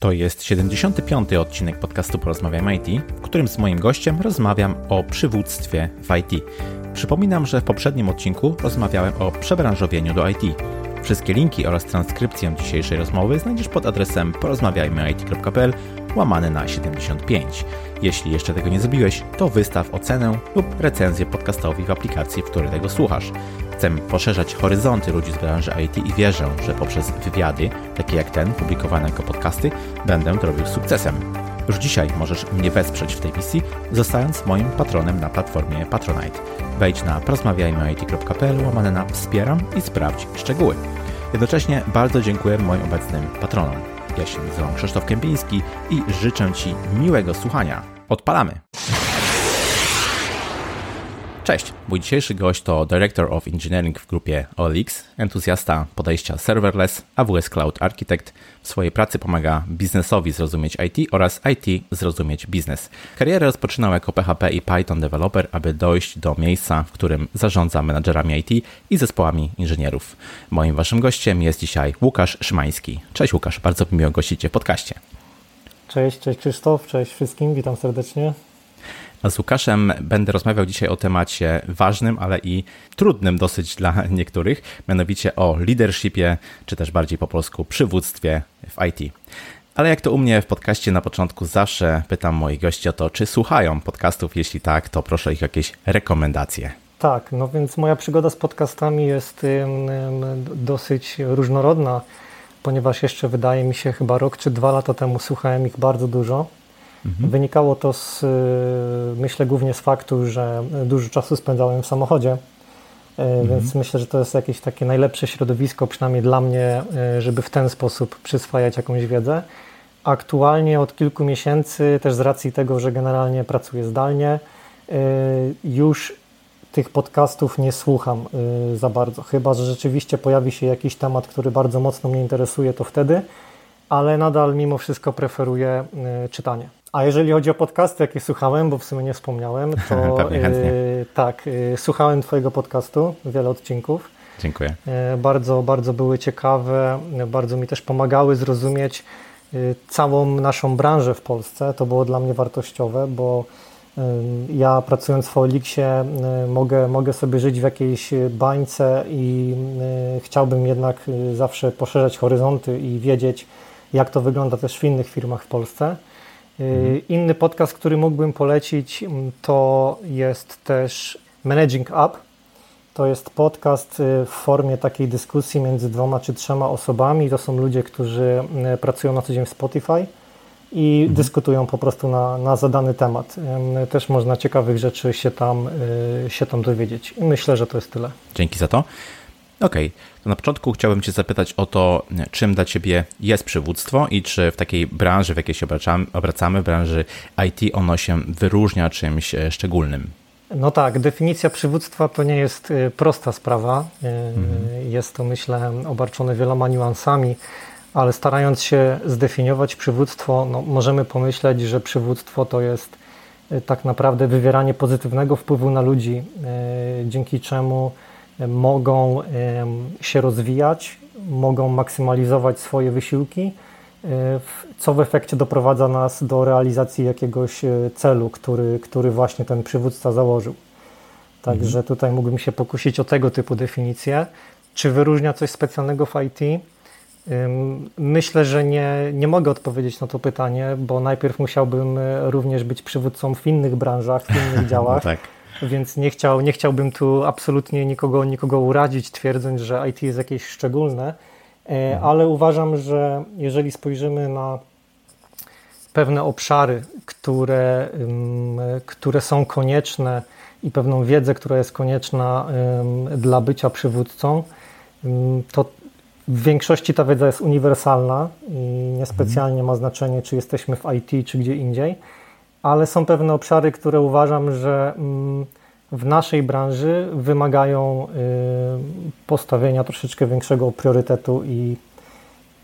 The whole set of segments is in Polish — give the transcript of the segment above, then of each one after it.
To jest 75. odcinek podcastu Porozmawiam IT, w którym z moim gościem rozmawiam o przywództwie w IT. Przypominam, że w poprzednim odcinku rozmawiałem o przebranżowieniu do IT. Wszystkie linki oraz transkrypcję dzisiejszej rozmowy znajdziesz pod adresem porozmawiajmyit.pl łamane na 75. Jeśli jeszcze tego nie zrobiłeś, to wystaw ocenę lub recenzję podcastowi w aplikacji, w której tego słuchasz. Chcę poszerzać horyzonty ludzi z branży IT i wierzę, że poprzez wywiady, takie jak ten, publikowane jako podcasty, będę to robił sukcesem. Już dzisiaj możesz mnie wesprzeć w tej misji, zostając moim patronem na platformie Patronite. Wejdź na porozmawiajmyit.pl łamane na wspieram i sprawdź szczegóły. Jednocześnie bardzo dziękuję moim obecnym patronom. Ja się nazywam Krzysztof Kępiński i życzę Ci miłego słuchania. Odpalamy! Cześć, mój dzisiejszy gość to Director of Engineering w grupie OLX, entuzjasta podejścia serverless, AWS Cloud Architect. W swojej pracy pomaga biznesowi zrozumieć IT oraz IT zrozumieć biznes. Karierę rozpoczynał jako PHP i Python developer, aby dojść do miejsca, w którym zarządza menadżerami IT i zespołami inżynierów. Moim waszym gościem jest dzisiaj Łukasz Szymański. Cześć Łukasz, bardzo miło gościć Cię w podcaście. Cześć, cześć Krzysztof, cześć wszystkim, witam serdecznie. A z Łukaszem będę rozmawiał dzisiaj o temacie ważnym, ale i trudnym dosyć dla niektórych, mianowicie o leadershipie, czy też bardziej po polsku przywództwie w IT. Ale jak to u mnie w podcaście na początku zawsze pytam moich gości o to, czy słuchają podcastów. Jeśli tak, to proszę ich jakieś rekomendacje. Tak, no więc moja przygoda z podcastami jest dosyć różnorodna, ponieważ jeszcze wydaje mi się chyba rok czy dwa lata temu słuchałem ich bardzo dużo. Mhm. Wynikało to z, y, myślę, głównie z faktu, że dużo czasu spędzałem w samochodzie, y, mhm. więc myślę, że to jest jakieś takie najlepsze środowisko, przynajmniej dla mnie, y, żeby w ten sposób przyswajać jakąś wiedzę. Aktualnie od kilku miesięcy, też z racji tego, że generalnie pracuję zdalnie, już tych podcastów nie słucham za bardzo. Chyba, że rzeczywiście pojawi się jakiś temat, który bardzo mocno mnie interesuje, to wtedy, ale nadal mimo wszystko preferuję czytanie. A jeżeli chodzi o podcasty, jakie słuchałem, bo w sumie nie wspomniałem, to yy, tak, yy, słuchałem Twojego podcastu, wiele odcinków. Dziękuję. Yy, bardzo, bardzo były ciekawe, bardzo mi też pomagały zrozumieć całą naszą branżę w Polsce. To było dla mnie wartościowe, bo ja pracując w Olixie mogę, mogę sobie żyć w jakiejś bańce i chciałbym jednak zawsze poszerzać horyzonty i wiedzieć, jak to wygląda też w innych firmach w Polsce. Mhm. Inny podcast, który mógłbym polecić, mm, to jest też Managing Up. To jest podcast y, w formie takiej dyskusji między dwoma czy trzema osobami. To są ludzie, którzy y, pracują na co dzień w Spotify i mhm. dyskutują po prostu na, na zadany temat. Też można ciekawych rzeczy się tam, y, się tam dowiedzieć. I myślę, że to jest tyle. Dzięki za to. Okej, okay. to na początku chciałbym Cię zapytać o to, czym dla Ciebie jest przywództwo i czy w takiej branży, w jakiej się obracamy, obracamy branży IT, ono się wyróżnia czymś e, szczególnym. No tak, definicja przywództwa to nie jest e, prosta sprawa. E, mhm. Jest to, myślę, obarczone wieloma niuansami, ale starając się zdefiniować przywództwo, no, możemy pomyśleć, że przywództwo to jest tak naprawdę wywieranie pozytywnego wpływu na ludzi, dzięki czemu mogą się rozwijać, mogą maksymalizować swoje wysiłki, e, co w efekcie doprowadza nas do realizacji jakiegoś e, celu, który, który właśnie ten przywódca założył. Także mhm. tutaj mógłbym się pokusić o tego typu definicję. Czy wyróżnia coś specjalnego w IT? Myślę, że nie, nie mogę odpowiedzieć na to pytanie, bo najpierw musiałbym e, również być przywódcą w innych branżach, w innych działach. No tak więc nie, chciał, nie chciałbym tu absolutnie nikogo, nikogo urazić, twierdząc, że IT jest jakieś szczególne, e, mhm. ale uważam, że jeżeli spojrzymy na pewne obszary, które, które są konieczne i pewną wiedzę, która jest konieczna dla bycia przywódcą, to w większości ta wiedza jest uniwersalna i niespecjalnie ma znaczenie, czy jesteśmy w IT, czy gdzie indziej ale są pewne obszary, które uważam, że mm, w naszej branży wymagają y, postawienia troszeczkę większego priorytetu i,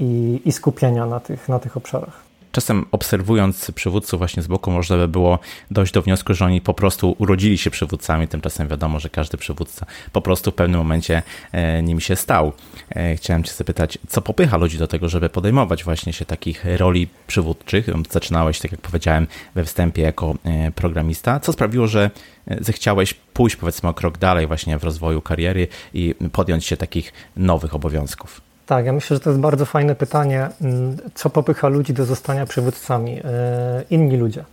i, i skupienia na tych, na tych obszarach. Czasem obserwując przywódców właśnie z boku, można by było dojść do wniosku, że oni po prostu urodzili się przywódcami, tymczasem wiadomo, że każdy przywódca po prostu w pewnym momencie e, nim się stał. E, chciałem Cię zapytać, co popycha ludzi do tego, żeby podejmować właśnie się takich roli przywódczych? Zaczynałeś, tak jak powiedziałem we wstępie, jako e, programista. Co sprawiło, że zechciałeś pójść powiedzmy o krok dalej właśnie w rozwoju kariery i podjąć się takich nowych obowiązków? Tak, ja myślę, że to jest bardzo fajne pytanie. Mm, co popycha ludzi do zostania przywódcami? E, inni ludzie.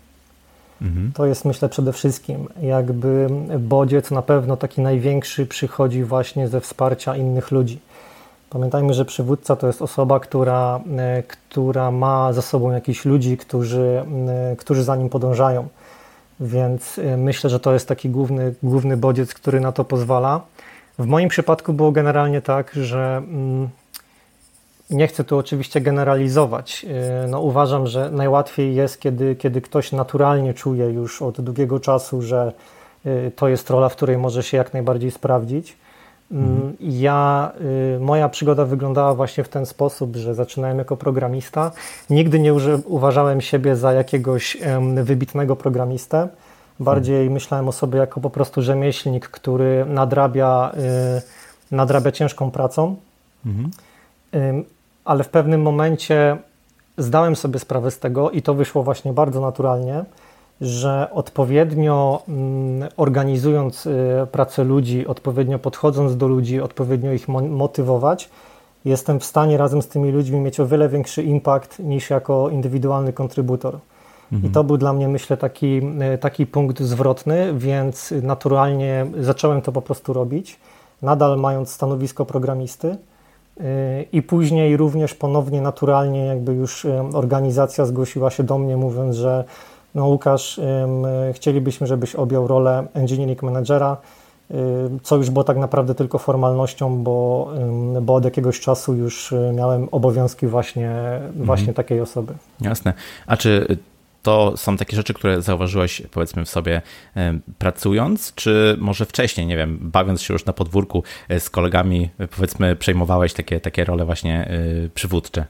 Mhm. To jest myślę przede wszystkim jakby bodziec na pewno taki największy przychodzi właśnie ze wsparcia innych ludzi. Pamiętajmy, że przywódca to jest osoba, która, e, która ma za sobą jakichś ludzi, którzy, e, którzy za nim podążają. Więc myślę, że to jest taki główny, główny bodziec, który na to pozwala. W moim przypadku było generalnie tak, że mm, nie chcę tu oczywiście generalizować. Y, no, uważam, że najłatwiej jest, kiedy, kiedy ktoś naturalnie czuje już od długiego czasu, że y, to jest rola, w której może się jak najbardziej sprawdzić. Mm, mhm. Ja, y, moja przygoda wyglądała właśnie w ten sposób, że zaczynałem jako programista. Nigdy nie uważałem siebie za jakiegoś wybitnego programistę. Bardziej mhm. myślałem o sobie jako po prostu rzemieślnik, który nadrabia, nadrabia ciężką pracą. Mhm ale w pewnym momencie zdałem sobie sprawę z tego i to wyszło właśnie bardzo naturalnie, że odpowiednio mm, organizując y, pracę ludzi, odpowiednio podchodząc do ludzi, odpowiednio ich motywować, jestem w stanie razem z tymi ludźmi mieć o wiele większy impact niż jako indywidualny kontrybutor. Mhm. I to był dla mnie, myślę, taki, y, taki punkt zwrotny, więc naturalnie zacząłem to po prostu robić, nadal mając stanowisko programisty i później również ponownie naturalnie jakby już organizacja zgłosiła się do mnie mówiąc, że no Łukasz, chcielibyśmy, żebyś objął rolę engineering managera, co już było tak naprawdę tylko formalnością, bo, bo od jakiegoś czasu już miałem obowiązki właśnie, mhm. właśnie takiej osoby. Jasne. A czy to są takie rzeczy, które zauważyłeś powiedzmy w sobie pracując, czy może wcześniej, nie wiem, bawiąc się już na podwórku e, z kolegami, powiedzmy przejmowałeś takie, takie role właśnie e, przywódcze?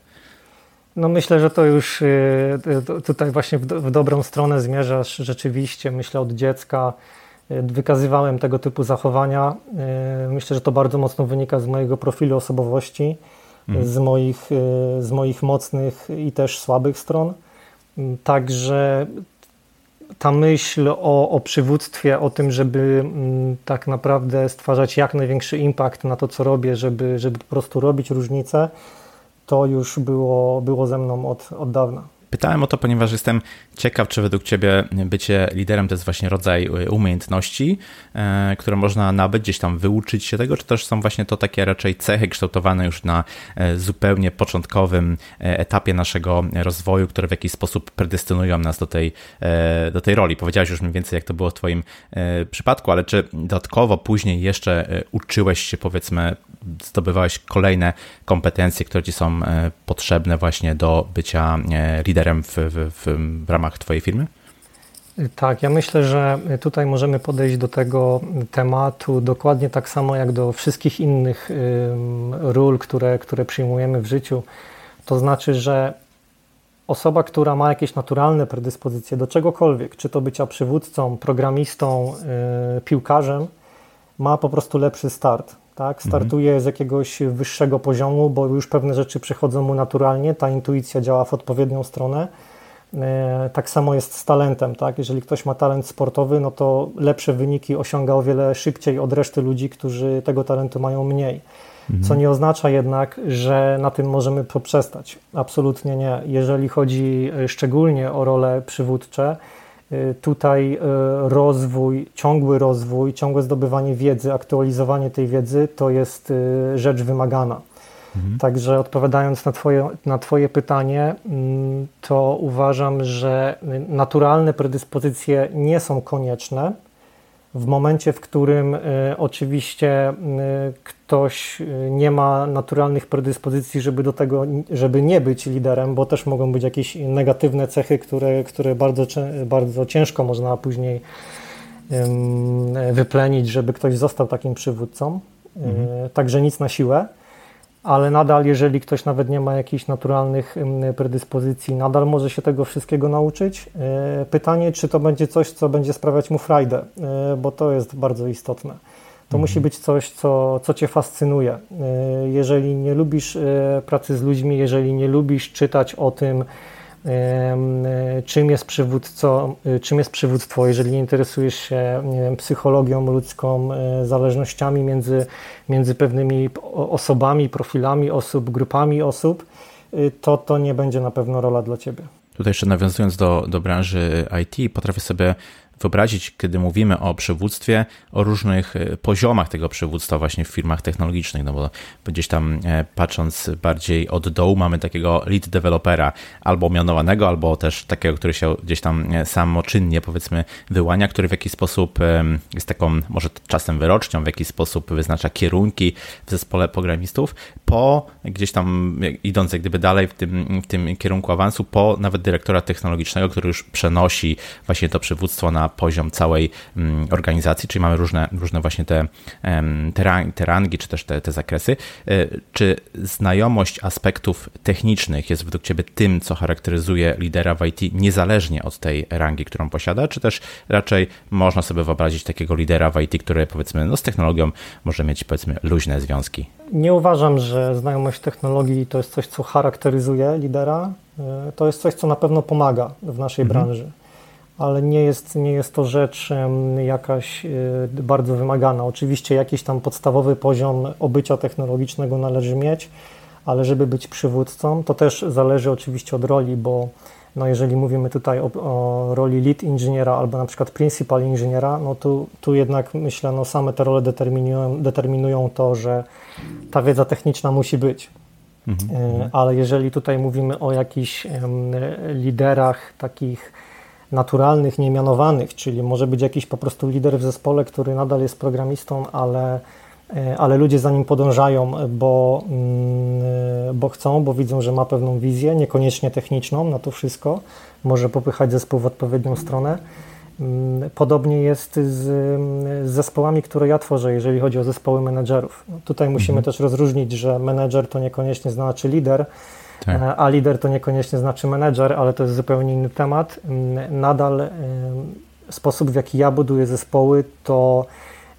No myślę, że to już e, tutaj właśnie w dobrą stronę zmierzasz rzeczywiście. Myślę od dziecka wykazywałem tego typu zachowania. Myślę, że to bardzo mocno wynika z mojego profilu osobowości, mhm. z, moich, z moich mocnych i też słabych stron. Także ta myśl o, o przywództwie, o tym, żeby mm, tak naprawdę stwarzać jak największy impact na to, co robię, żeby, żeby po prostu robić różnicę, to już było, było ze mną od, od dawna. Pytałem o to, ponieważ jestem ciekaw, czy według Ciebie bycie liderem to jest właśnie rodzaj umiejętności, e, które można nabyć, gdzieś tam wyuczyć się tego, czy też są właśnie to takie raczej cechy kształtowane już na e, zupełnie początkowym e, etapie naszego rozwoju, które w jakiś sposób predestynują nas do tej, do tej roli. Powiedziałeś już mniej więcej, jak to było w Twoim przypadku, ale czy dodatkowo później jeszcze uczyłeś się, powiedzmy, zdobywałeś kolejne kompetencje, które Ci są potrzebne właśnie do bycia liderem? Liderem w, w, w, ramach Twojej firmy? Tak, ja myślę, że tutaj możemy podejść do tego tematu dokładnie tak samo jak do wszystkich innych ról, które, które przyjmujemy w życiu. To znaczy, że osoba, która ma jakieś naturalne predyspozycje do czegokolwiek, czy to bycia przywódcą, programistą, y, piłkarzem, ma po prostu lepszy start. Tak? Mhm. Startuje mhm. z jakiegoś wyższego poziomu, bo już pewne rzeczy przychodzą mu naturalnie, ta intuicja działa w odpowiednią stronę. E, tak samo jest z talentem. Tak? Jeżeli ktoś ma talent sportowy, no to lepsze wyniki osiąga o wiele szybciej od reszty ludzi, którzy tego talentu mają mniej. Mhm. Co nie oznacza jednak, że na tym możemy poprzestać. Absolutnie nie. Jeżeli chodzi e, szczególnie o role przywódcze, tutaj y, rozwój, ciągły rozwój, ciągłe zdobywanie wiedzy, aktualizowanie tej wiedzy to jest y, rzecz wymagana. Mhm. Także odpowiadając na twoje, na twoje pytanie, mm, to uważam, że naturalne predyspozycje nie są konieczne w momencie, w którym y, oczywiście y, ktoś y, nie ma naturalnych predyspozycji, żeby do tego, żeby nie być liderem, bo też mogą być jakieś negatywne cechy, które, które bardzo, bardzo ciężko można później wyplenić, żeby ktoś został takim przywódcą. Mhm. Także nic na siłę. Ale nadal, jeżeli ktoś nawet nie ma jakichś naturalnych predyspozycji, nadal może się tego wszystkiego nauczyć. E, pytanie, czy to będzie coś, co będzie sprawiać mu frajdę, e, bo to jest bardzo istotne. To mhm. musi być coś, co, co Cię fascynuje. E, jeżeli nie lubisz pracy z ludźmi, jeżeli nie lubisz czytać o tym, czym jest, przywódco, czym jest przywództwo, jeżeli nie interesujesz się nie wiem, psychologią ludzką, e, zależnościami między, między pewnymi osobami, profilami osób, grupami osób, to to nie będzie na pewno rola dla Ciebie. Tutaj jeszcze nawiązując do, do branży IT, potrafię sobie wyobrazić, kiedy mówimy o przywództwie, o różnych e, poziomach tego przywództwa właśnie w firmach technologicznych, no bo gdzieś tam e, patrząc bardziej od dołu mamy takiego lead developera, albo mianowanego, albo też takiego, który się gdzieś tam e, samoczynnie powiedzmy wyłania, który w jakiś sposób jest taką może czasem wyrocznią, w jakiś sposób wyznacza kierunki w zespole programistów, po gdzieś tam idąc jak gdyby dalej w tym, w tym kierunku awansu, po nawet dyrektora technologicznego, który już przenosi właśnie to przywództwo na poziom całej mm, organizacji, czyli mamy różne, różne właśnie te, te, rangi, czy też te, te zakresy. E, czy znajomość aspektów technicznych jest według Ciebie tym, co charakteryzuje lidera w IT, niezależnie od tej rangi, którą posiada, czy też raczej można sobie wyobrazić takiego lidera w IT, który powiedzmy no, z technologią może mieć powiedzmy luźne związki? Nie uważam, że znajomość technologii to jest coś, co charakteryzuje lidera. E, to jest coś, co na pewno pomaga w naszej mhm. branży ale nie jest, nie jest to rzecz jakaś y, bardzo wymagana. Oczywiście jakiś tam podstawowy poziom obycia technologicznego należy mieć, ale żeby być przywódcą, to też zależy oczywiście od roli, bo no jeżeli mówimy tutaj o, o roli lead inżyniera albo na przykład principal inżyniera, no tu, tu jednak myślę, no same te role determinują, determinują to, że ta wiedza techniczna musi być. Mhm. Y, ale jeżeli tutaj mówimy o jakichś liderach takich naturalnych, niemianowanych, czyli może być jakiś po prostu lider w zespole, który nadal jest programistą, ale, e, ale ludzie za nim podążają, bo, mm, bo chcą, bo widzą, że ma pewną wizję, niekoniecznie techniczną na to wszystko, może popychać zespół w odpowiednią stronę. Mm, podobnie jest z, z zespołami, które ja tworzę, jeżeli chodzi o zespoły menedżerów. Tutaj musimy mhm. też rozróżnić, że menedżer to niekoniecznie znaczy lider, tak. E, a lider to niekoniecznie znaczy menedżer, ale to jest zupełnie inny temat. Mm, nadal sposób, w jaki ja buduję zespoły, to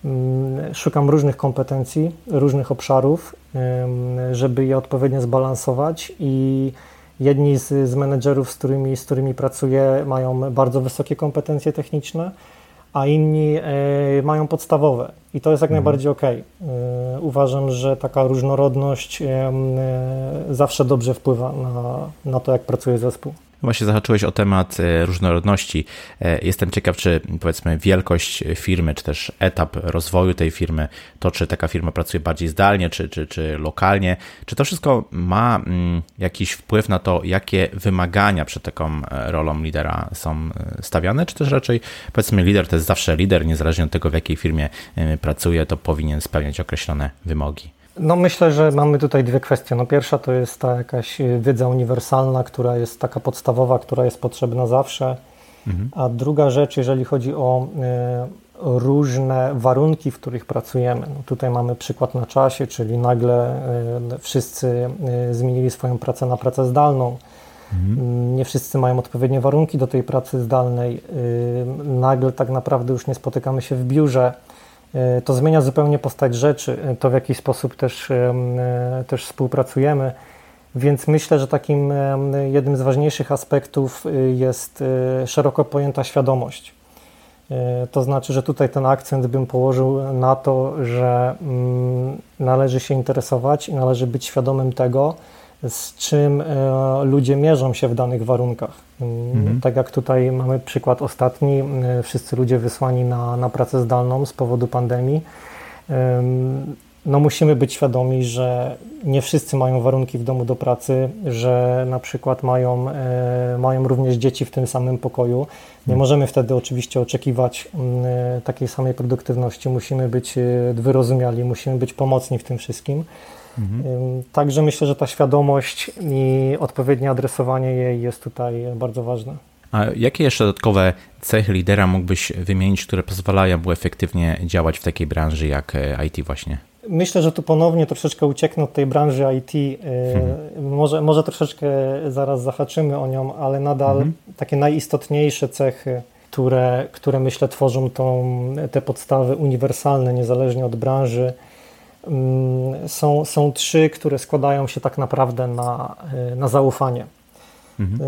mm, szukam różnych kompetencji, różnych obszarów, żeby je odpowiednio zbalansować i jedni z, z menedżerów, z którymi, z którymi pracuję, mają bardzo wysokie kompetencje techniczne, a inni e, mają podstawowe i to jest jak mhm. najbardziej ok. E, uważam, że taka różnorodność e, zawsze dobrze wpływa na, na to, jak pracuje zespół. Właśnie zahaczyłeś o temat e, różnorodności. E, jestem ciekaw, czy powiedzmy wielkość firmy, czy też etap rozwoju tej firmy, to czy taka firma pracuje bardziej zdalnie, czy, czy, czy lokalnie, czy to wszystko ma mm, jakiś wpływ na to, jakie wymagania przed taką e, rolą lidera są stawiane, czy też raczej powiedzmy lider to jest zawsze lider, niezależnie od tego, w jakiej firmie pracuje, to powinien spełniać określone wymogi. No myślę, że mamy tutaj dwie kwestie. No pierwsza to jest ta jakaś wiedza uniwersalna, która jest taka podstawowa, która jest potrzebna zawsze. Mhm. A druga rzecz, jeżeli chodzi o y, różne warunki, w których pracujemy. No tutaj mamy przykład na czasie, czyli nagle y, wszyscy y, zmienili swoją pracę na pracę zdalną. Mhm. Nie wszyscy mają odpowiednie warunki do tej pracy zdalnej. Nagle tak naprawdę już nie spotykamy się w biurze to zmienia zupełnie postać rzeczy, e, to w jaki sposób też, e, też współpracujemy. Więc myślę, że takim jednym z ważniejszych aspektów jest szeroko pojęta świadomość. To znaczy, że tutaj ten akcent bym położył na to, że mm, należy się interesować i należy być świadomym tego, z czym e, ludzie mierzą się w danych warunkach. Mm, mhm. Tak jak tutaj mamy przykład ostatni, e, wszyscy ludzie wysłani na, na pracę zdalną z powodu pandemii. No musimy być świadomi, że nie wszyscy mają warunki w domu do pracy, że na przykład mają, e, mają również dzieci w tym samym pokoju. Nie mhm. możemy wtedy oczywiście oczekiwać mm, takiej samej produktywności. Musimy być wyrozumiali, musimy być pomocni w tym wszystkim. Mhm. Także myślę, że ta świadomość i odpowiednie adresowanie jej jest tutaj bardzo ważne. A jakie jeszcze dodatkowe cechy lidera mógłbyś wymienić, które pozwalają mu efektywnie działać w takiej branży jak e, IT właśnie? Myślę, że tu ponownie troszeczkę ucieknę od tej branży IT. Hmm. Może, może troszeczkę zaraz zahaczymy o nią, ale nadal hmm. takie najistotniejsze cechy, które, które myślę tworzą tą, te podstawy uniwersalne, niezależnie od branży, są, są trzy, które składają się tak naprawdę na, na zaufanie. Mhm.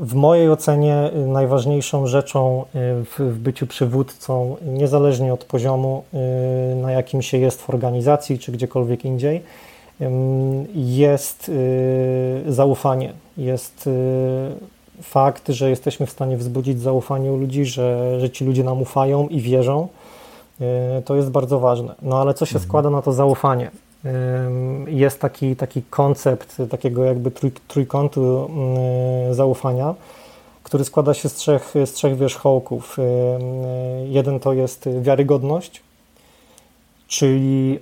W mojej ocenie najważniejszą rzeczą w, w, byciu przywódcą, niezależnie od poziomu, na jakim się jest w organizacji czy gdziekolwiek indziej, jest zaufanie. Jest fakt, że jesteśmy w stanie wzbudzić zaufanie u ludzi, że, że ci ludzie nam ufają i wierzą. To jest bardzo ważne. No ale co się mhm. składa na to zaufanie? jest taki, taki koncept takiego jakby trój, trójkątu zaufania, który składa się z trzech, z trzech wierzchołków. Jeden to jest wiarygodność, czyli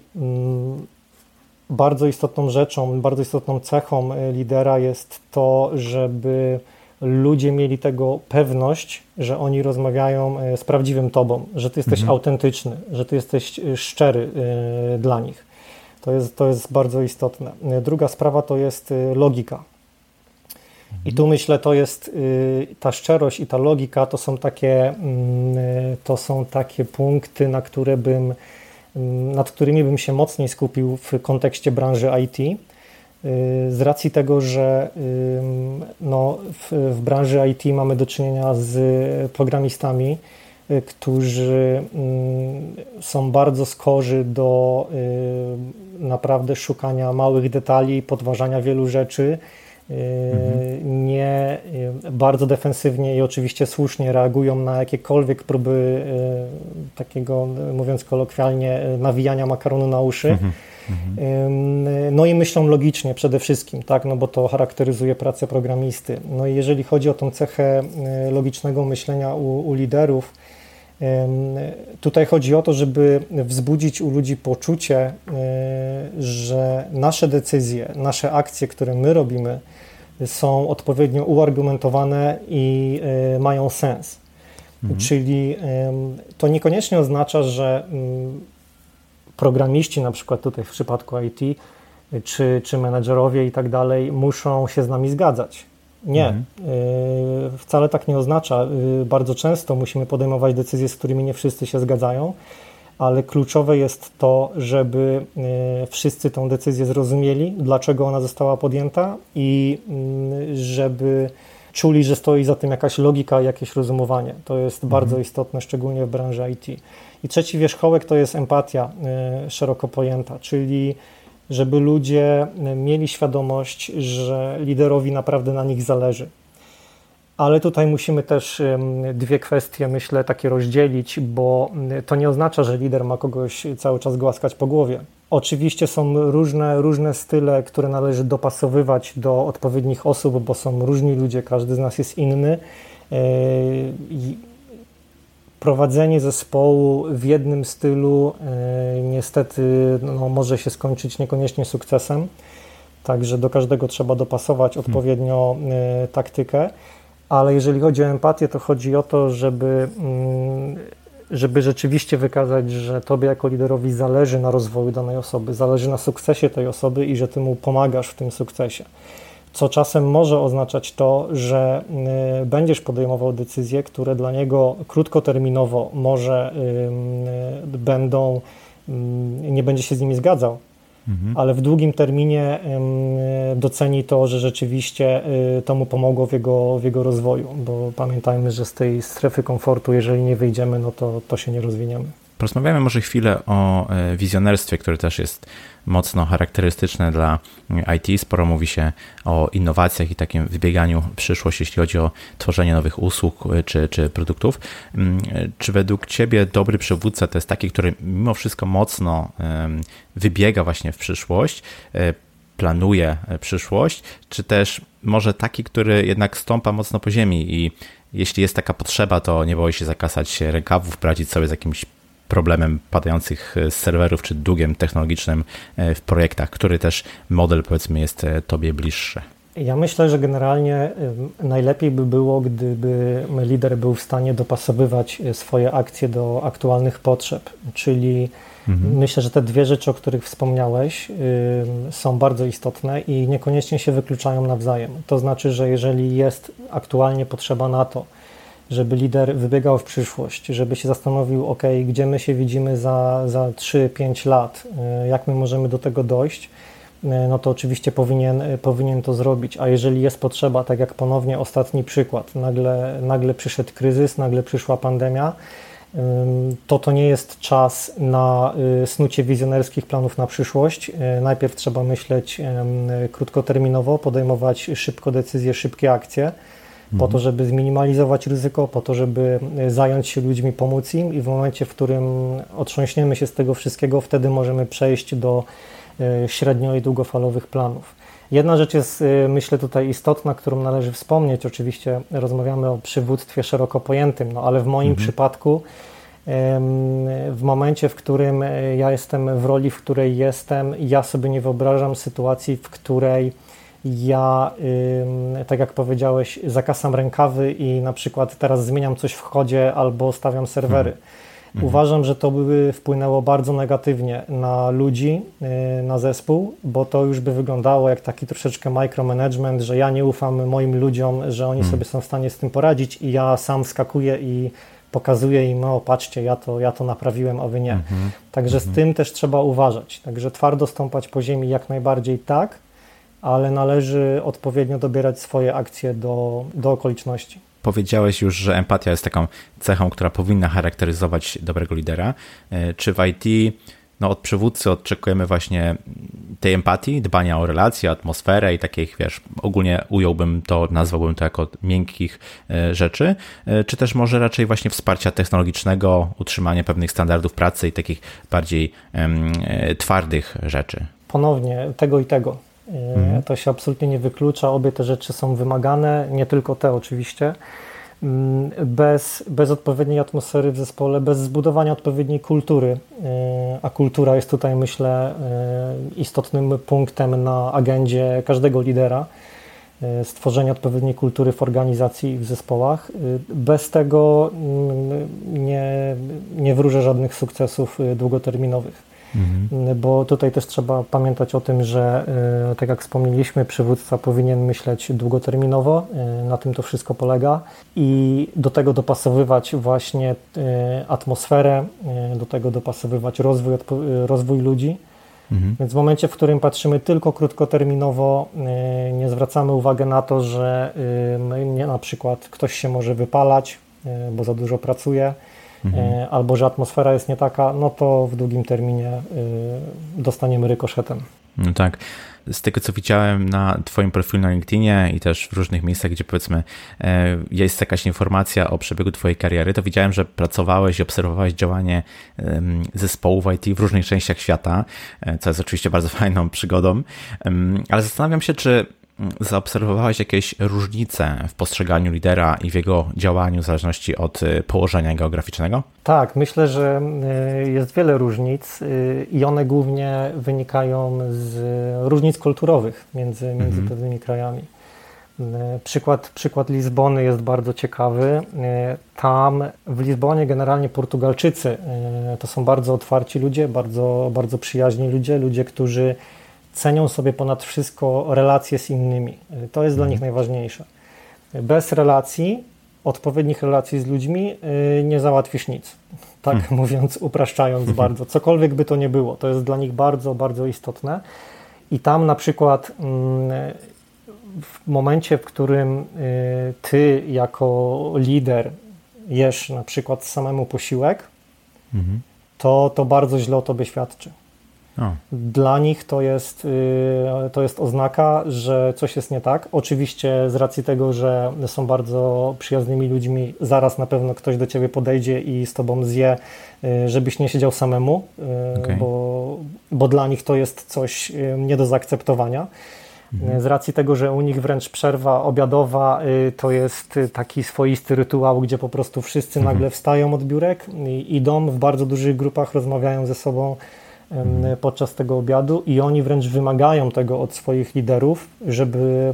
bardzo istotną rzeczą, bardzo istotną cechą e, lidera jest to, żeby ludzie mieli tego pewność, że oni rozmawiają e, z prawdziwym tobą, że ty jesteś mhm. autentyczny, że ty jesteś e, szczery dla nich. To jest, to jest bardzo istotne. Druga sprawa to jest logika. I tu myślę, to jest ta szczerość i ta logika to są takie, mm, to są takie punkty, na które bym, mm, nad którymi bym się mocniej skupił w kontekście branży IT. Z racji tego, że no, w, w branży IT mamy do czynienia z programistami, którzy mm, są bardzo skorzy do y, naprawdę szukania małych detali, podważania wielu rzeczy. Y, mhm. Nie y, bardzo defensywnie i oczywiście słusznie reagują na jakiekolwiek próby takiego, mówiąc kolokwialnie, nawijania makaronu na uszy. Mhm. Mhm. No i myślą logicznie przede wszystkim, tak, no bo to charakteryzuje pracę programisty. No i jeżeli chodzi o tą cechę logicznego myślenia u, u liderów, Tutaj chodzi o to, żeby wzbudzić u ludzi poczucie, e, że nasze decyzje, nasze akcje, które my robimy, są odpowiednio uargumentowane i e, mają sens. Mhm. Czyli to niekoniecznie oznacza, że mm, programiści, na przykład tutaj w przypadku IT, czy, czy menedżerowie i tak dalej, muszą się z nami zgadzać. Nie, mhm. Y, wcale tak nie oznacza. Y, bardzo często musimy podejmować decyzje, z którymi nie wszyscy się zgadzają, ale kluczowe jest to, żeby y, wszyscy tą decyzję zrozumieli, dlaczego ona została podjęta i żeby czuli, że stoi za tym jakaś logika, jakieś rozumowanie. To jest mhm. bardzo istotne, szczególnie w branży IT. I trzeci wierzchołek to jest empatia szeroko pojęta, czyli żeby ludzie mieli świadomość, że liderowi naprawdę na nich zależy. Ale tutaj musimy też dwie kwestie, myślę, takie rozdzielić, bo to nie oznacza, że lider ma kogoś cały czas głaskać po głowie. Oczywiście są różne, różne style, które należy dopasowywać do odpowiednich osób, bo są różni ludzie, każdy z nas jest inny. E, prowadzenie zespołu w jednym stylu e, niestety no, może się skończyć niekoniecznie sukcesem. Także do każdego trzeba dopasować hmm. odpowiednio hmm. taktykę. Ale jeżeli chodzi o empatię, to chodzi o to, żeby, mm, żeby rzeczywiście wykazać, że Tobie jako liderowi zależy na rozwoju danej osoby, zależy na sukcesie tej osoby i że Ty mu pomagasz w tym sukcesie co czasem może oznaczać to, że y, będziesz podejmował decyzje, które dla niego krótkoterminowo może będą, nie będzie się z nimi zgadzał, mhm. ale w długim terminie doceni to, że rzeczywiście y, to mu pomogło w jego, w jego rozwoju, bo pamiętajmy, że z tej strefy komfortu, jeżeli nie wyjdziemy, no to, to się nie rozwiniemy. Porozmawiamy może chwilę o e, wizjonerstwie, które też jest mocno charakterystyczne dla IT. Sporo mówi się o innowacjach i takim wybieganiu w przyszłość, jeśli chodzi o tworzenie nowych usług e, czy, czy produktów. Mm, e, czy według Ciebie dobry przywódca to jest taki, który mimo wszystko mocno wybiega właśnie w przyszłość, planuje przyszłość, czy też może taki, który jednak stąpa mocno po ziemi i jeśli jest taka potrzeba, to nie boi się zakasać rękawów, poradzić sobie z jakimś problemem padających z serwerów czy długiem technologicznym e, w projektach, który też model powiedzmy jest e, Tobie bliższy? Ja myślę, że generalnie najlepiej by było, gdyby lider był w stanie dopasowywać swoje akcje do aktualnych potrzeb, czyli mhm. myślę, że te dwie rzeczy, o których wspomniałeś, są bardzo istotne i niekoniecznie się wykluczają nawzajem. To znaczy, że jeżeli jest aktualnie potrzeba na to, żeby lider wybiegał w przyszłość, żeby się zastanowił, ok, gdzie my się widzimy za, za 3-5 lat, y, jak my możemy do tego dojść, y, no to oczywiście powinien, powinien to zrobić. A jeżeli jest potrzeba, tak jak ponownie ostatni przykład, nagle, nagle przyszedł kryzys, nagle przyszła pandemia, to to nie jest czas na y, snucie wizjonerskich planów na przyszłość. Najpierw trzeba myśleć krótkoterminowo, podejmować szybko decyzje, szybkie akcje po to, żeby zminimalizować ryzyko, po to, żeby e, zająć się ludźmi, pomóc im i w momencie, w którym otrząśniemy się z tego wszystkiego, wtedy możemy przejść do e, średnio i długofalowych planów. Jedna rzecz jest, e, myślę, tutaj istotna, którą należy wspomnieć. Oczywiście rozmawiamy o przywództwie szeroko pojętym, no ale w moim mhm. przypadku, w momencie, w którym ja jestem w roli, w której jestem, ja sobie nie wyobrażam sytuacji, w której ja, tak jak powiedziałeś, zakasam rękawy i na przykład teraz zmieniam coś w chodzie albo stawiam serwery. Mhm. Uważam, że to by wpłynęło bardzo negatywnie na ludzi, y, na zespół, bo to już by wyglądało jak taki troszeczkę micromanagement, że ja nie ufam moim ludziom, że oni mhm. sobie są w stanie z tym poradzić i ja sam skakuję i pokazuję im, no patrzcie, ja to, ja to naprawiłem, a wy nie. Mhm. Także z tym też trzeba uważać. Także twardo stąpać po ziemi jak najbardziej tak, ale należy odpowiednio dobierać swoje akcje do, do okoliczności. Powiedziałeś już, że empatia jest taką cechą, która powinna charakteryzować dobrego lidera. E, czy w IT no, od przywódcy oczekujemy właśnie tej empatii, dbania o relacje, atmosferę i takich, wiesz, ogólnie ująłbym to, nazwałbym to jako miękkich e, rzeczy, e, czy też może raczej właśnie wsparcia technologicznego, utrzymania pewnych standardów pracy i takich bardziej um, twardych rzeczy? Ponownie tego i tego. Mhm. To się absolutnie nie wyklucza. Obie te rzeczy są wymagane, nie tylko te oczywiście. Mm, bez, bez odpowiedniej atmosfery w zespole, bez zbudowania odpowiedniej kultury, e, a kultura jest tutaj, myślę, e, istotnym punktem na agendzie każdego lidera, e, stworzenie odpowiedniej kultury w organizacji i w zespołach. Bez tego mm, nie, nie wróżę żadnych sukcesów długoterminowych. Mhm. Bo tutaj też trzeba pamiętać o tym, że e, tak jak wspomnieliśmy, przywódca powinien myśleć długoterminowo, e, na tym to wszystko polega i do tego dopasowywać właśnie e, atmosferę, do tego dopasowywać rozwój, rozwój ludzi. Mhm. Więc w momencie, w którym patrzymy tylko krótkoterminowo, nie zwracamy uwagi na to, że nie, na przykład ktoś się może wypalać, bo za dużo pracuje, mhm. E, albo że atmosfera jest nie taka, no to w długim terminie e, dostaniemy rykoszetem. No tak. Z tego, co widziałem na Twoim profilu na LinkedInie i też w różnych miejscach, gdzie powiedzmy e, jest jakaś informacja o przebiegu Twojej kariery, to widziałem, że pracowałeś i obserwowałeś działanie zespołów IT w różnych częściach świata, co jest oczywiście bardzo fajną przygodą. Ale zastanawiam się, czy zaobserwowałeś jakieś różnice w postrzeganiu lidera i w jego działaniu w zależności od y, położenia geograficznego? Tak, myślę, że y, jest wiele różnic y, i one głównie wynikają z różnic kulturowych między, między mhm. pewnymi krajami. Przykład, przykład Lizbony jest bardzo ciekawy. Tam w Lizbonie generalnie Portugalczycy to są bardzo otwarci ludzie, bardzo, bardzo przyjaźni ludzie, ludzie, którzy cenią sobie ponad wszystko relacje z innymi. To jest dla nich najważniejsze. Bez relacji, odpowiednich relacji z ludźmi, y, nie załatwisz nic. Tak hmm. mówiąc, upraszczając hmm. bardzo. Cokolwiek by to nie było, to jest dla nich bardzo, bardzo istotne. I tam na przykład mm, w momencie, w którym y, ty jako lider jesz na przykład samemu posiłek, to, to bardzo źle o tobie świadczy. Dla nich to jest, y, to jest oznaka, że coś jest nie tak. Oczywiście z racji tego, że są bardzo przyjaznymi ludźmi, zaraz na pewno ktoś do ciebie podejdzie i z tobą zje, y, żebyś nie siedział samemu, y, okay. bo, bo dla nich to jest coś nie do zaakceptowania. Mhm. Z racji tego, że u nich wręcz przerwa obiadowa to jest taki swoisty rytuał, gdzie po prostu wszyscy mhm. nagle wstają od biurek i idą w bardzo dużych grupach, rozmawiają ze sobą. Podczas tego obiadu i oni wręcz wymagają tego od swoich liderów, żeby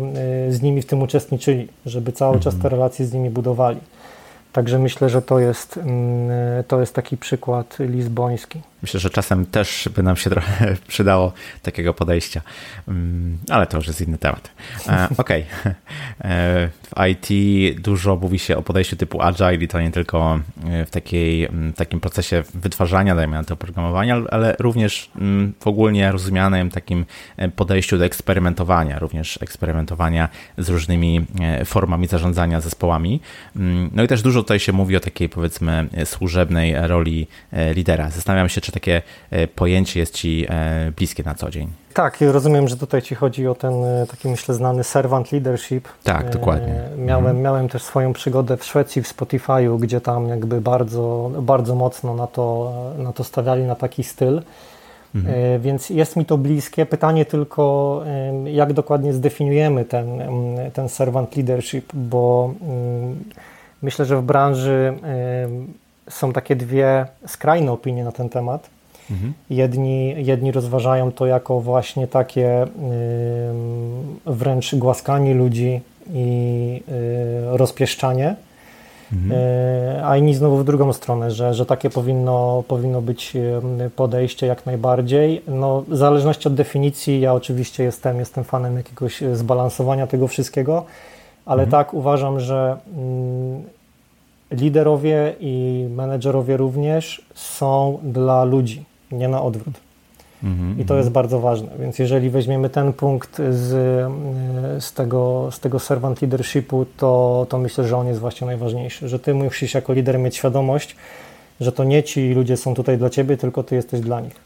z nimi w tym uczestniczyli, żeby cały czas te relacje z nimi budowali. Także myślę, że to jest, mm, to jest taki przykład lizboński. Myślę, że czasem też by nam się trochę przydało takiego podejścia, mm, ale to już jest inny temat. E, okej. Okay. E, w IT dużo mówi się o podejściu typu agile i to nie tylko e, w, takiej, mm, w takim procesie wytwarzania, dajmy na to oprogramowania, ale również w ogólnie rozumianym takim podejściu do eksperymentowania, również eksperymentowania z różnymi formami zarządzania zespołami. No i też dużo tutaj się mówi o takiej powiedzmy służebnej roli lidera. Zastanawiam się, czy takie e, pojęcie jest Ci e, bliskie na co dzień? Tak, rozumiem, że tutaj Ci chodzi o ten e, taki myślę znany servant leadership. Tak, dokładnie. Miałem, mhm. miałem też swoją przygodę w Szwecji, w Spotify'u, gdzie tam jakby bardzo, bardzo mocno na to, na to stawiali, na taki styl. Mhm. Więc jest mi to bliskie. Pytanie tylko, jak dokładnie zdefiniujemy ten, ten servant leadership, bo myślę, że w branży są takie dwie skrajne opinie na ten temat. Mhm. Jedni, jedni rozważają to jako właśnie takie wręcz głaskanie ludzi i y, rozpieszczanie, mhm. Y, a inni znowu w drugą stronę, że, że takie powinno, powinno być podejście jak najbardziej. No, w zależności od definicji, ja oczywiście jestem, jestem fanem jakiegoś zbalansowania tego wszystkiego, ale mhm. tak uważam, że liderowie i menedżerowie również są dla ludzi, nie na odwrót. Mm-hmm, I to mm-hmm. jest bardzo ważne. Więc jeżeli weźmiemy ten punkt z, z, tego, z tego servant leadershipu, to, to myślę, że on jest właśnie najważniejszy. Że ty musisz jako lider mieć świadomość, że to nie ci ludzie są tutaj dla ciebie, tylko ty jesteś dla nich.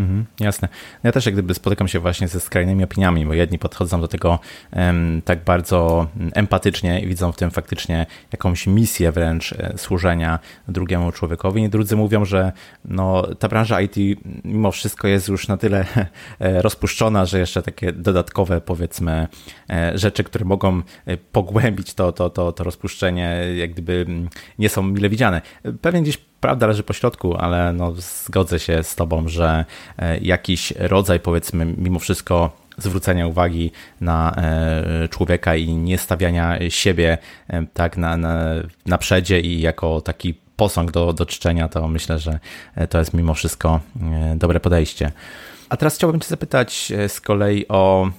Mhm, jasne. No ja też jak gdyby spotykam się właśnie ze skrajnymi opiniami, bo jedni podchodzą do tego tak bardzo empatycznie i widzą w tym faktycznie jakąś misję wręcz e, służenia drugiemu człowiekowi. I drudzy mówią, że no, ta branża IT mimo wszystko jest już na tyle e, rozpuszczona, że jeszcze takie dodatkowe powiedzmy e, rzeczy, które mogą pogłębić to, to, to, to rozpuszczenie, jak gdyby nie są mile widziane. Pewnie gdzieś prawda leży po środku, ale no, zgodzę się z Tobą, że e, jakiś rodzaj, powiedzmy, mimo wszystko zwrócenia uwagi na e, człowieka i nie stawiania siebie e, tak na, na, na przedzie i jako taki posąg do, do czczenia, to myślę, że to jest mimo wszystko dobre podejście. A teraz chciałbym Cię zapytać z kolei o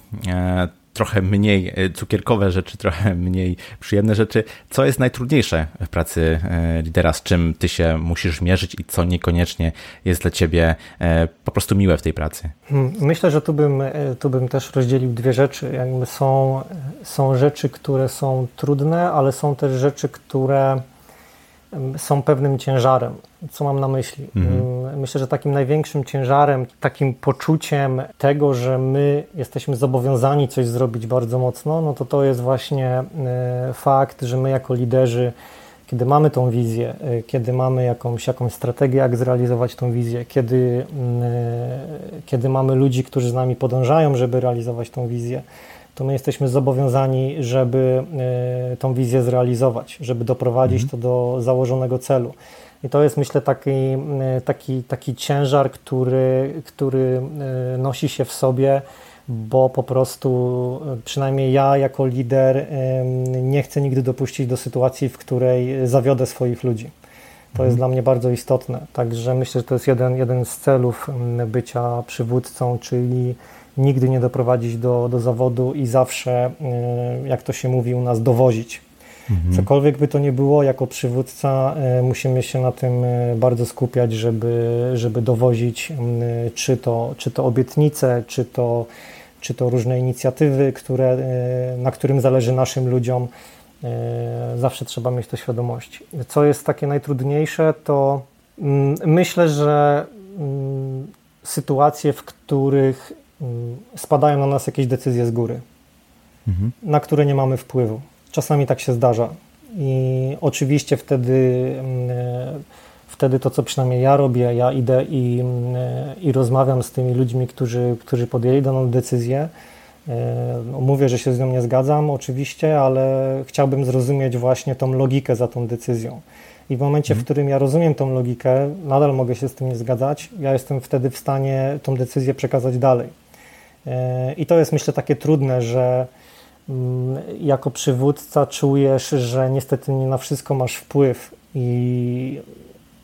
trochę mniej e, cukierkowe rzeczy, trochę mniej przyjemne rzeczy. Co jest najtrudniejsze w pracy e, lidera, z czym ty się musisz mierzyć i co niekoniecznie jest dla ciebie e, po prostu miłe w tej pracy? Hmm, myślę, że tu bym, tu bym też rozdzielił dwie rzeczy. Jakby są, są rzeczy, które są trudne, ale są też rzeczy, które są pewnym ciężarem. Co mam na myśli? Mhm. Myślę, że takim największym ciężarem, takim poczuciem tego, że my jesteśmy zobowiązani coś zrobić bardzo mocno, no to to jest właśnie e, fakt, że my jako liderzy, kiedy mamy tą wizję, e, kiedy mamy jakąś, jakąś strategię, jak zrealizować tą wizję, kiedy, e, kiedy mamy ludzi, którzy z nami podążają, żeby realizować tą wizję, to my jesteśmy zobowiązani, żeby e, tą wizję zrealizować, żeby doprowadzić mhm. to do założonego celu. I to jest, myślę, taki, e, taki, taki ciężar, który, który e, nosi się w sobie, bo po prostu, przynajmniej ja jako lider, nie chcę nigdy dopuścić do sytuacji, w której zawiodę swoich ludzi. To mhm. jest dla mnie bardzo istotne. Także myślę, że to jest jeden, jeden z celów bycia przywódcą, czyli nigdy nie doprowadzić do, do zawodu i zawsze, e, jak to się mówi u nas, dowozić. Mhm. Cokolwiek by to nie było, jako przywódca e, musimy się na tym e, bardzo skupiać, żeby, żeby dowozić czy to, czy to obietnice, czy to, czy to różne inicjatywy, które, na którym zależy naszym ludziom. Zawsze trzeba mieć to świadomość. Co jest takie najtrudniejsze, to myślę, że sytuacje, w których spadają na nas jakieś decyzje z góry, mhm. na które nie mamy wpływu. Czasami tak się zdarza. I oczywiście wtedy, mm, wtedy to, co przynajmniej ja robię, ja idę i, mm, i rozmawiam z tymi ludźmi, którzy, którzy podjęli daną decyzję, No, mówię, że się z nią nie zgadzam, oczywiście, ale chciałbym zrozumieć właśnie tą logikę za tą decyzją. I w momencie, w mhm. którym ja rozumiem tą logikę, nadal mogę się z tym nie zgadzać, ja jestem wtedy w stanie tą decyzję przekazać dalej. I to jest myślę takie trudne, że mm, jako przywódca czujesz, że niestety nie na wszystko masz wpływ, i,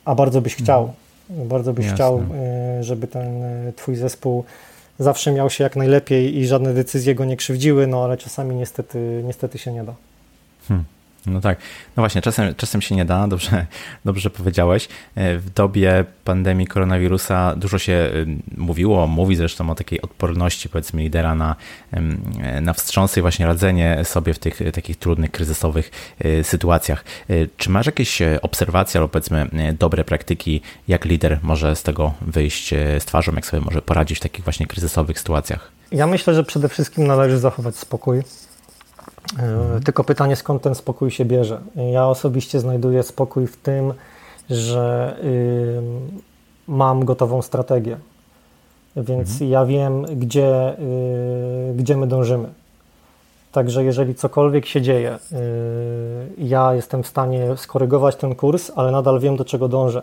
a bardzo byś chciał. Mhm. Bardzo byś Jasne. chciał, e, żeby ten e, twój zespół zawsze miał się jak najlepiej i żadne decyzje go nie krzywdziły, no ale czasami niestety, niestety się nie da. Hmm. No tak. No właśnie, czasem, czasem się nie da, dobrze, dobrze powiedziałeś. E, w dobie pandemii koronawirusa dużo się y, mówiło, mówi zresztą o takiej odporności powiedzmy lidera na, na wstrząsy i właśnie radzenie sobie w tych takich trudnych, kryzysowych y, sytuacjach. Y, czy masz jakieś obserwacje albo powiedzmy dobre praktyki, jak lider może z tego wyjść z twarzą, jak sobie może poradzić w takich właśnie kryzysowych sytuacjach? Ja myślę, że przede wszystkim należy zachować spokój E, tylko pytanie, skąd ten spokój się bierze. Ja osobiście znajduję spokój w tym, że y, mam gotową strategię, więc mhm. ja wiem, gdzie, y, gdzie my dążymy. Także jeżeli cokolwiek się dzieje, y, ja jestem w stanie skorygować ten kurs, ale nadal wiem, do czego dążę.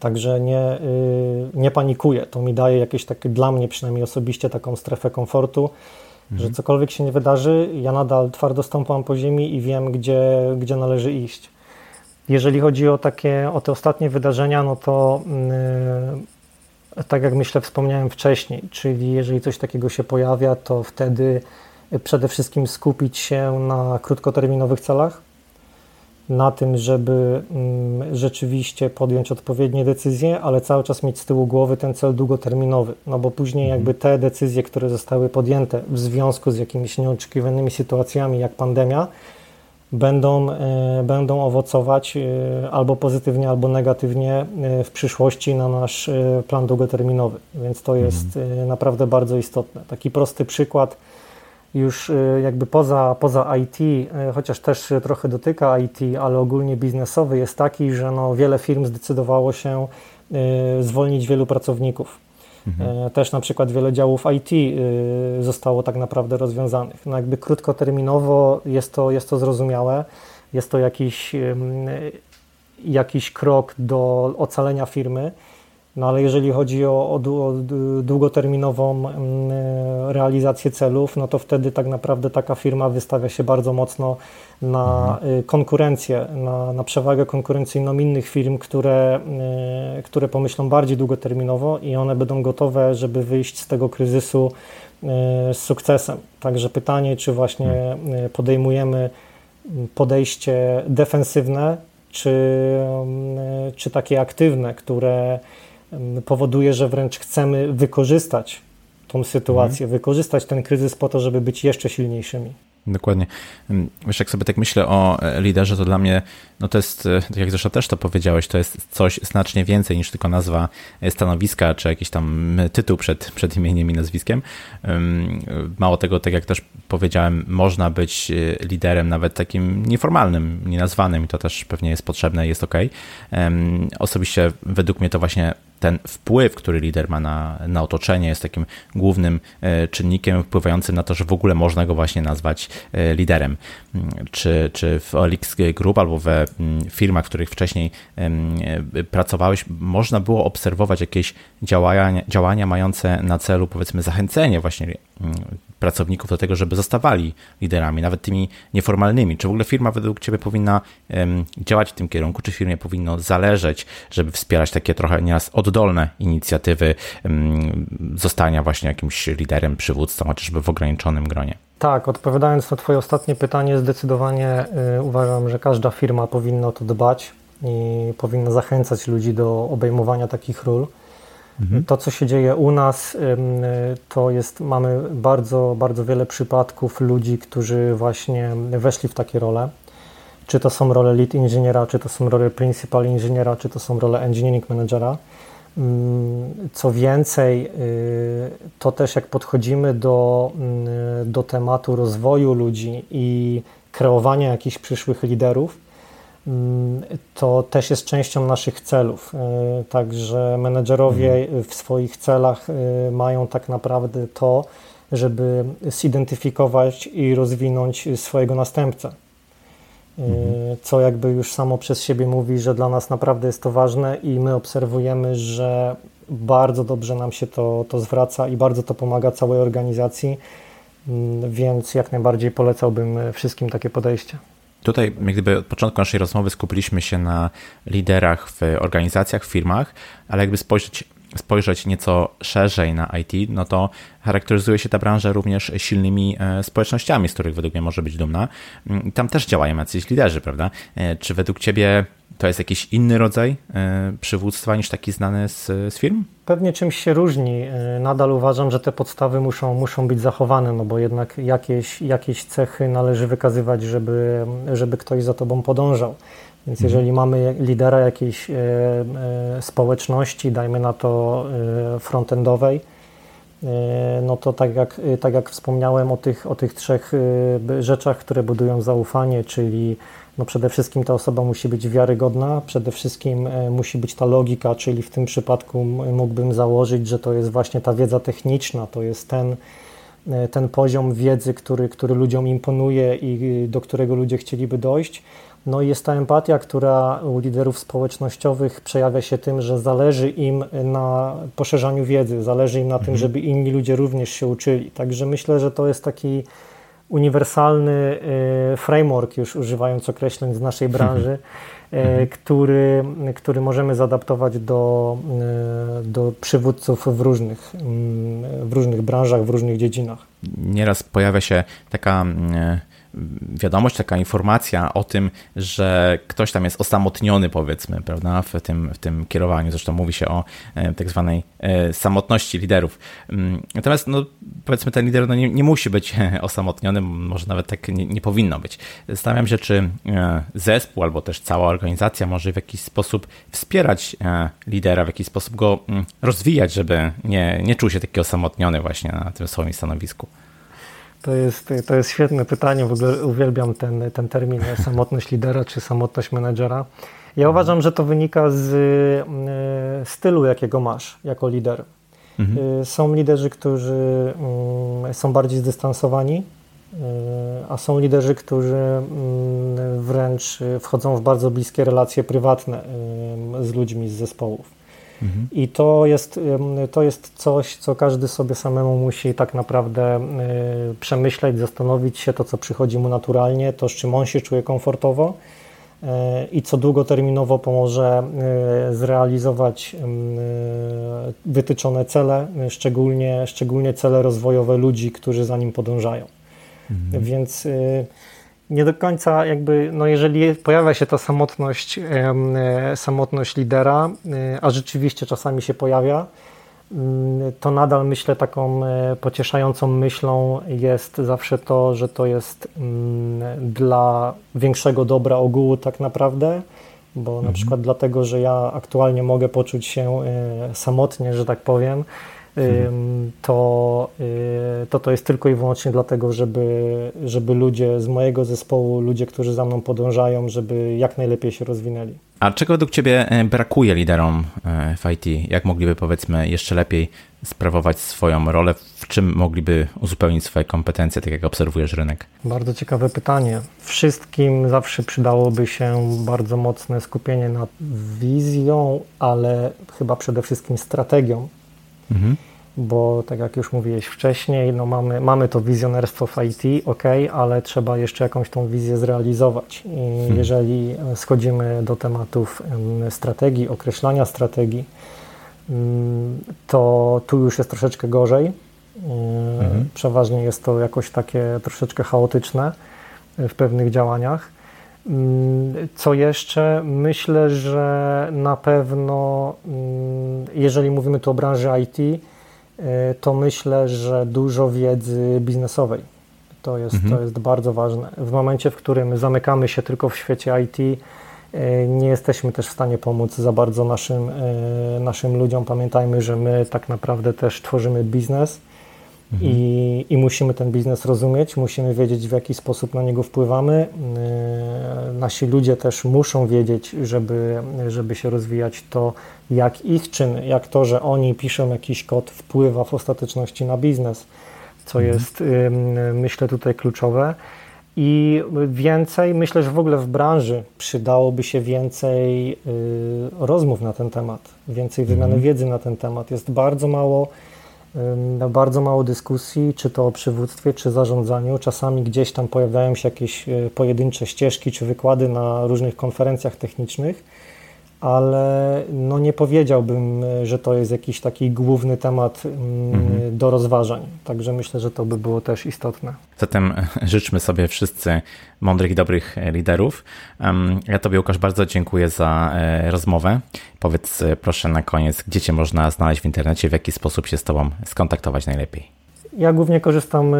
Także nie, nie panikuję. To mi daje jakieś takie, dla mnie przynajmniej osobiście, taką strefę komfortu Mhm. Że cokolwiek się nie wydarzy, ja nadal twardo stąpam po ziemi i wiem, gdzie, gdzie należy iść. Jeżeli chodzi o takie, o te ostatnie wydarzenia, no to yy, tak jak myślę, wspomniałem wcześniej, czyli jeżeli coś takiego się pojawia, to wtedy przede wszystkim skupić się na krótkoterminowych celach, na tym, żeby mm, rzeczywiście podjąć odpowiednie decyzje, ale cały czas mieć z tyłu głowy ten cel długoterminowy, no bo później mhm. jakby te decyzje, które zostały podjęte w związku z jakimiś nieoczekiwanymi sytuacjami jak pandemia, będą, e, będą owocować e, albo pozytywnie, albo negatywnie e, w przyszłości na nasz plan długoterminowy. Więc to jest mhm. naprawdę bardzo istotne. Taki prosty przykład już y, jakby poza, poza IT, y, chociaż też trochę dotyka IT, ale ogólnie biznesowy jest taki, że no wiele firm zdecydowało się y, zwolnić wielu pracowników. Mhm. Też na przykład wiele działów IT zostało tak naprawdę rozwiązanych. No jakby krótkoterminowo jest to, jest to zrozumiałe, jest to jakiś, jakiś krok do ocalenia firmy, no ale jeżeli chodzi o, o, o, długoterminową mm, realizację celów, no to wtedy tak naprawdę taka firma wystawia się bardzo mocno na mhm. Y, konkurencję, na, na przewagę konkurencyjną innych firm, które, y, które pomyślą bardziej długoterminowo i one będą gotowe, żeby wyjść z tego kryzysu z sukcesem. Także pytanie, czy właśnie mhm. podejmujemy podejście defensywne, czy, czy takie aktywne, które powoduje, że wręcz chcemy wykorzystać tą sytuację, mhm. wykorzystać ten kryzys po to, żeby być jeszcze silniejszymi. Dokładnie. Wiesz, jak sobie tak myślę o e, liderze, to dla mnie, no to jest, e, tak jak zresztą też to powiedziałeś, to jest coś znacznie więcej niż tylko nazwa e, stanowiska, czy jakiś tam tytuł przed, przed imieniem i nazwiskiem. Mało tego, tak jak też powiedziałem, można być liderem nawet takim nieformalnym, nienazwanym i to też pewnie jest potrzebne i jest ok. Osobiście według mnie to właśnie ten wpływ, który lider ma na, na otoczenie, jest takim głównym e, czynnikiem wpływającym na to, że w ogóle można go właśnie nazwać e, liderem. Mm, czy, czy w OLX Group albo we mm, firmach, w których wcześniej e, pracowałeś, można było obserwować jakieś działania, działania mające na celu, powiedzmy, zachęcenie właśnie mm, pracowników do tego, żeby zostawali liderami, nawet tymi nieformalnymi? Czy w ogóle firma według Ciebie powinna działać w tym kierunku? Czy firmie powinno zależeć, żeby wspierać takie trochę nieraz oddolne inicjatywy zostania właśnie jakimś liderem, przywódcą, chociażby w ograniczonym gronie? Tak, odpowiadając na Twoje ostatnie pytanie, zdecydowanie y, uważam, że każda firma powinna o to dbać i powinna zachęcać ludzi do obejmowania takich ról. Mhm. To, co się dzieje u nas, to jest, mamy bardzo, bardzo wiele przypadków ludzi, którzy właśnie weszli w takie role. Czy to są role lead inżyniera, czy to są role principal inżyniera, czy to są role engineering managera. Co więcej, y, to też jak podchodzimy do, do tematu rozwoju ludzi i kreowania jakichś przyszłych liderów, to też jest częścią naszych celów. E, także menedżerowie mhm. w swoich celach e, mają tak naprawdę to, żeby zidentyfikować i rozwinąć swojego następcę. Mhm. Co jakby już samo przez siebie mówi, że dla nas naprawdę jest to ważne i my obserwujemy, że bardzo dobrze nam się to, to zwraca i bardzo to pomaga całej organizacji, mm, więc jak najbardziej polecałbym wszystkim takie podejście. Tutaj, jak gdyby od początku naszej rozmowy skupiliśmy się na liderach w organizacjach, w firmach, ale jakby spojrzeć, spojrzeć nieco szerzej na IT, no to charakteryzuje się ta branża również silnymi e, społecznościami, z których według mnie może być dumna. Mm, tam też działają jacyś liderzy, prawda? E, czy według Ciebie to jest jakiś inny rodzaj e, przywództwa niż taki znany z, z firm? Pewnie czymś się różni. Nadal uważam, że te podstawy muszą, muszą być zachowane, no bo jednak jakieś, jakieś cechy należy wykazywać, żeby, żeby ktoś za tobą podążał. Więc mhm. jeżeli mamy lidera jakiejś e, e, społeczności, dajmy na to e, frontendowej, e, no to tak jak, tak jak wspomniałem o tych, o tych trzech e, rzeczach, które budują zaufanie, czyli no przede wszystkim ta osoba musi być wiarygodna, przede wszystkim e, musi być ta logika, czyli w tym przypadku mógłbym założyć, że to jest właśnie ta wiedza techniczna, to jest ten, e, ten poziom wiedzy, który, który ludziom imponuje i do którego ludzie chcieliby dojść. No i jest ta empatia, która u liderów społecznościowych przejawia się tym, że zależy im na poszerzaniu wiedzy, zależy im na tym, mhm. żeby inni ludzie również się uczyli. Także myślę, że to jest taki uniwersalny y, framework, już używając określeń z naszej branży, y, mhm. który, który możemy zaadaptować do, y, do przywódców w różnych, mm, w różnych branżach, w różnych dziedzinach. Nieraz pojawia się taka wiadomość, taka informacja o tym, że ktoś tam jest osamotniony, powiedzmy, prawda, w tym, w tym kierowaniu. Zresztą mówi się o e, tak zwanej e, samotności liderów. Mm, natomiast, no, powiedzmy, ten lider no, nie, nie musi być osamotniony, może nawet tak nie, nie powinno być. Zastanawiam się, czy e, zespół albo też cała organizacja może w jakiś sposób wspierać lidera, w jakiś sposób go mm, rozwijać, żeby nie, nie czuł się taki osamotniony właśnie na tym swoim stanowisku. To jest, to jest świetne pytanie. W ogóle uwielbiam ten, ten termin samotność lidera czy samotność menedżera. Ja uważam, że to wynika z y, stylu, jakiego masz jako lider. Mhm. Y, są liderzy, którzy y, są bardziej zdystansowani, a są liderzy, którzy wręcz wchodzą w bardzo bliskie relacje prywatne z ludźmi z zespołów. I to jest, to jest coś, co każdy sobie samemu musi tak naprawdę e, przemyśleć, zastanowić się to, co przychodzi mu naturalnie, to, z czym on się czuje komfortowo e, i co długoterminowo pomoże e, zrealizować wytyczone cele, szczególnie, szczególnie cele rozwojowe ludzi, którzy za nim podążają. Mhm. Więc nie do końca jakby, no jeżeli pojawia się ta samotność, e, samotność lidera, e, a rzeczywiście czasami się pojawia, mm, to nadal myślę taką e, pocieszającą myślą jest zawsze to, że to jest mm, dla większego dobra ogółu tak naprawdę, bo mhm. na przykład dlatego, że ja aktualnie mogę poczuć się samotnie, że tak powiem, to, y, to to jest tylko i wyłącznie dlatego, żeby, żeby ludzie z mojego zespołu, ludzie, którzy za mną podążają, żeby jak najlepiej się rozwinęli. A czego według Ciebie e, brakuje liderom e, w IT? Jak mogliby, powiedzmy, jeszcze lepiej sprawować swoją rolę? W czym mogliby uzupełnić swoje kompetencje, tak jak obserwujesz rynek? Bardzo ciekawe pytanie. Wszystkim zawsze przydałoby się bardzo mocne skupienie nad wizją, ale chyba przede wszystkim strategią Mhm. Bo tak jak już mówiłeś wcześniej, no mamy, mamy to wizjonerstwo w IT, ok, ale trzeba jeszcze jakąś tą wizję zrealizować. I hmm. jeżeli schodzimy do tematów strategii, określania strategii, to tu już jest troszeczkę gorzej. Mhm. Przeważnie jest to jakoś takie troszeczkę chaotyczne w pewnych działaniach. Co jeszcze? Myślę, że na pewno, jeżeli mówimy tu o branży IT, y, to myślę, że dużo wiedzy biznesowej. To jest, mhm. to jest bardzo ważne. W momencie, w którym zamykamy się tylko w świecie IT, y, nie jesteśmy też w stanie pomóc za bardzo naszym, y, naszym ludziom. Pamiętajmy, że my tak naprawdę też tworzymy biznes Mhm. I, I, musimy ten biznes rozumieć, musimy wiedzieć, w jaki sposób na niego wpływamy. Yy, nasi ludzie też muszą wiedzieć, żeby, żeby się rozwijać, to jak ich czyn, jak to, że oni piszą jakiś kod, wpływa w ostateczności na biznes. co mhm. jest myślę tutaj kluczowe. I więcej, myślę, że w ogóle w branży przydałoby się więcej y, rozmów na ten temat, więcej wymiany mhm. wiedzy na ten temat. Jest bardzo mało, bardzo mało dyskusji, czy to o przywództwie, czy zarządzaniu. Czasami gdzieś tam pojawiają się jakieś y, pojedyncze ścieżki, czy wykłady na różnych konferencjach technicznych ale no nie powiedziałbym, że to jest jakiś taki główny temat mm, mhm. do rozważań. Także myślę, że to by było też istotne. Zatem życzmy sobie wszyscy mądrych i dobrych liderów. Ja Tobie, Łukasz, bardzo dziękuję za e, rozmowę. Powiedz e, proszę na koniec, gdzie Cię można znaleźć w internecie, w jaki sposób się z Tobą skontaktować najlepiej. Ja głównie korzystam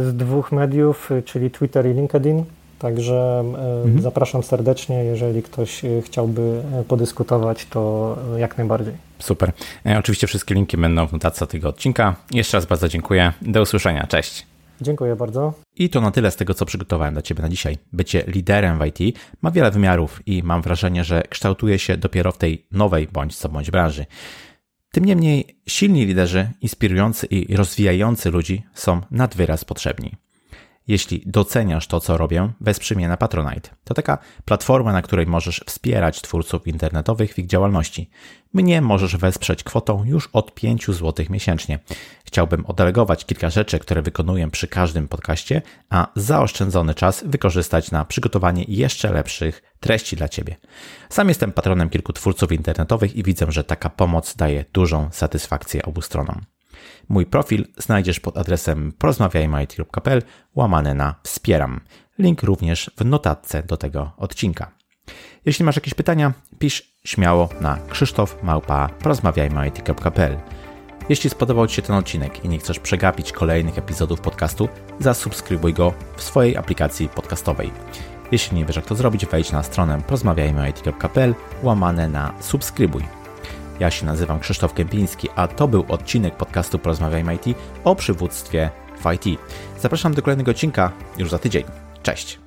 z dwóch mediów, czyli Twitter i LinkedIn. Także mhm. zapraszam serdecznie, jeżeli ktoś e, chciałby e, podyskutować, to jak najbardziej. Super. E, oczywiście wszystkie linki będą w notatce tego odcinka. Jeszcze raz bardzo dziękuję. Do usłyszenia. Cześć. Dziękuję bardzo. I to na tyle z tego, co przygotowałem dla Ciebie na dzisiaj. Bycie liderem w IT ma wiele wymiarów i mam wrażenie, że kształtuje się dopiero w tej nowej bądź co bądź branży. Tym niemniej silni liderzy, inspirujący i rozwijający ludzi są nad wyraz potrzebni. Jeśli doceniasz to, co robię, wesprzyj mnie na Patronite. To taka platforma, na której możesz wspierać twórców internetowych w ich działalności. Mnie możesz wesprzeć kwotą już od 5 zł miesięcznie. Chciałbym oddelegować kilka rzeczy, które wykonuję przy każdym podcaście, a zaoszczędzony czas wykorzystać na przygotowanie jeszcze lepszych treści dla Ciebie. Sam jestem patronem kilku twórców internetowych i widzę, że taka pomoc daje dużą satysfakcję obu stronom. Mój profil znajdziesz pod adresem porozmawiajmy.pl łamane na wspieram. Link również w notatce do tego odcinka. Jeśli masz jakieś pytania, pisz śmiało na krzysztofmałpa.porozmawiajmy.pl Jeśli spodobał Ci się ten odcinek i nie chcesz przegapić kolejnych epizodów podcastu, zasubskrybuj go w swojej aplikacji podcastowej. Jeśli nie wiesz jak to zrobić, wejdź na stronę porozmawiajmy.pl łamane na subskrybuj. Ja się nazywam Krzysztof Kępiński, a to był odcinek podcastu Porozmawiajmy IT o przywództwie w IT. Zapraszam do kolejnego odcinka już za tydzień. Cześć!